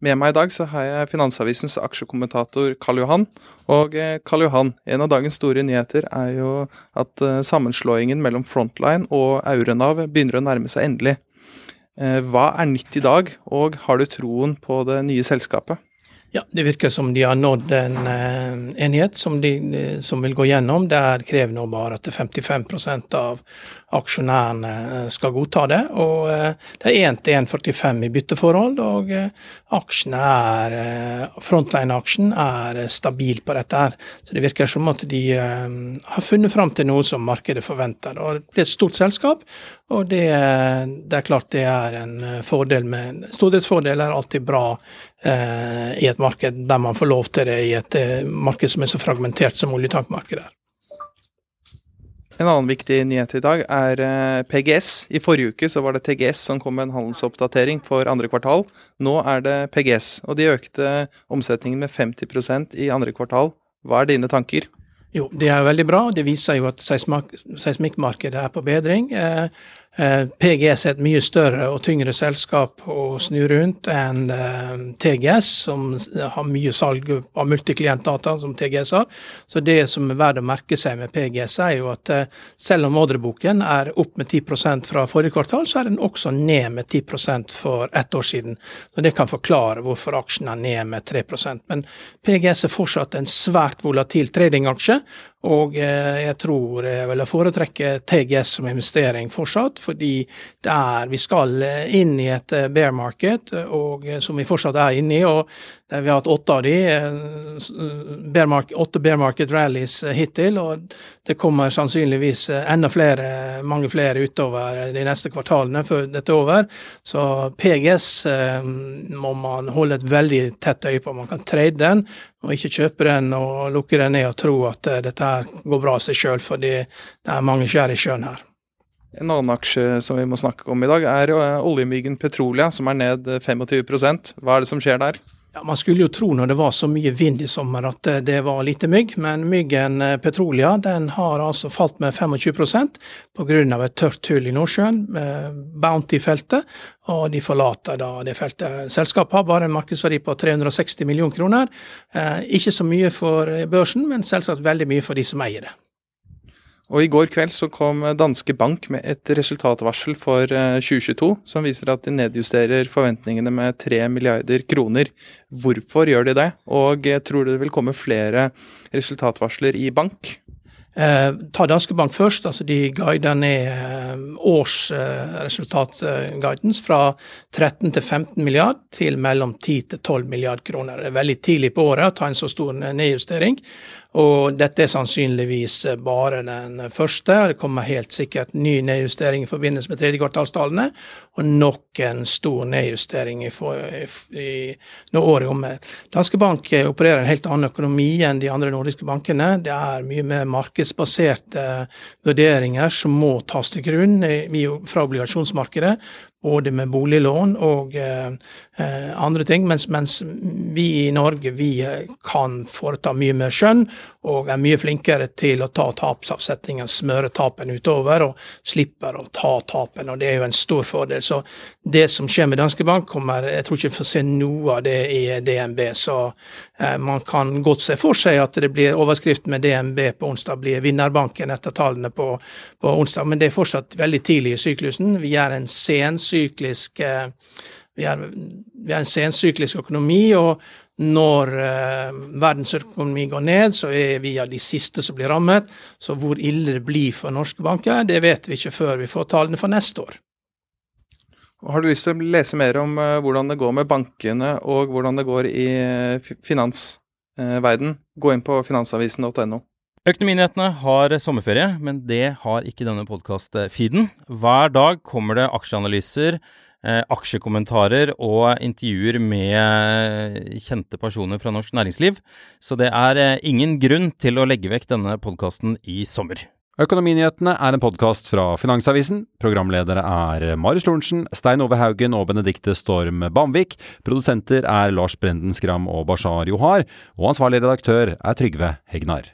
Med meg i dag så har jeg Finansavisens aksjekommentator Karl Johan. Og eh, Karl Johan, en av dagens store nyheter er jo at eh, sammenslåingen mellom Frontline og Aurenav begynner å nærme seg endelig. Eh, hva er nytt i dag, og har du troen på det nye selskapet? Ja, Det virker som de har nådd en uh, enighet som, de, som, vil gå gjennom. Der krever nå bare at 55% av aksjonærene skal godta det. og Det er 1 til 1,45 i bytteforhold, og aksjene er, Frontline-aksjen er stabil på dette. her. Så Det virker som at de har funnet fram til noe som markedet forventer. og Det blir et stort selskap, og det, det, er klart det er en fordel med Stordriftsfordel er alltid bra eh, i et marked der man får lov til det i et eh, marked som er så fragmentert som oljetankmarkedet er. En annen viktig nyhet i dag er eh, PGS. I forrige uke så var det TGS som kom med en handelsoppdatering for andre kvartal. Nå er det PGS, og de økte omsetningen med 50% i andre kvartal. Hva er dine tanker? Jo, det er veldig bra. Det viser jo at seismikkmarkedet er på bedring. Eh, PGS er et mye større og tyngre selskap å snu rundt enn eh, TGS, som har mye salg av multiklientdata, som TGS har. Så det som er verdt å merke seg med PGS, er jo at eh, selv om ordreboken er opp med 10% fra forrige kvartal, så er den også ned med 10% for ett år siden. Så Det kan forklare hvorfor aksjen er ned med 3% Men PGS er fortsatt en svært volatil tradingaksje, og jeg tror jeg vil foretrekke TGS som investering fortsatt fordi der vi skal eh, inn i et eh, bear market, og, eh, som vi fortsatt er inne i. og Vi har hatt åtte av de, bear market, åtte bear market rallies hittil. og Det kommer sannsynligvis enda flere, mange flere utover de neste kvartalene før dette er over. Så PGS må man holde et veldig tett øye på. Man kan trade den, og ikke kjøpe den og lukke den ned og tro at dette her går bra av seg sjøl, fordi det er mange skjær i sjøen her. En annen aksje som vi må snakke om i dag, er eh, oljemyggen Petrolia, som er ned 25% Hva er det som skjer der? Ja, Man skulle jo tro når det var så mye vind i sommer at eh, det var lite mygg, men myggen eh, Petrolia den har altså falt med 25 pga. et tørt hull i Nordsjøen, Bounty-feltet, og de forlater da det feltet. Selskapet har bare en markedsverdi på 360 millioner kroner. Ikke så mye for børsen, men selvsagt veldig mye for de som eier det. Og I går kveld så kom Danske Bank med et resultatvarsel for 2022 eh, som viser at de nedjusterer forventningene med 3 milliarder kroner. Hvorfor gjør de det, og eh, tror du det vil komme flere resultatvarsler i bank? Eh, ta Danske Bank først. altså De guider ned eh, årsresultatguidens eh, fra 13 til 15 milliard til mellom 10 til 12 milliard kroner. Det er veldig tidlig på året å ta en så stor nedjustering. Og dette er sannsynligvis bare den første. Det kommer helt sikkert ny nedjustering i forbindelse med tredjekvartalstallene, og nok en stor nedjustering i, i, når året er omme. Danske Bank opererer en helt annen økonomi enn de andre nordiske bankene. Det er mye mer markedsbaserte vurderinger som må tas til grunn fra obligasjonsmarkedet. Både med boliglån og eh, eh, andre ting, mens, mens, vi i Norge vi eh, kan foreta mye mer skjønn og er mye flinkere til å ta tapsavsetningen, smøre tapen utover, og slipper å ta tapen. og Det er jo en stor fordel. Så det som skjer med Danske Bank, kommer, jeg tror ikke vi får se noe av det i DNB. Så eh, man kan godt se for seg at det blir overskrift med DNB på onsdag, blir vinnerbanken etter tallene på, på onsdag. Men det er fortsatt veldig tidlig i syklusen. Vi er en sensyklisk eh, vi er, vi er en sensyklisk økonomi, og når eh, verdensøkonomi går ned, så er vi av de siste som blir rammet. Så hvor ille det blir for norske banker, det vet vi ikke før vi får tallene for neste år. Har du lyst til å lese mer om uh, hvordan det går med bankene og hvordan det går i uh, finansverden, uh, gå inn på finansavisen.no. Økonominyhetene har sommerferie, men det har ikke denne podkast-feeden. Hver dag kommer det aksjeanalyser eh, aksjekommentarer og intervjuer med kjente personer fra norsk næringsliv. Så det er eh, ingen grunn til å legge vekk denne podkasten i sommer. Økonominyhetene er en podkast fra Finansavisen. Programledere er Marius Lorentzen, Stein Ove Haugen og Benedikte Storm Bamvik. Produsenter er Lars Brenden Skram og Bashar Johar. Og ansvarlig redaktør er Trygve Hegnar.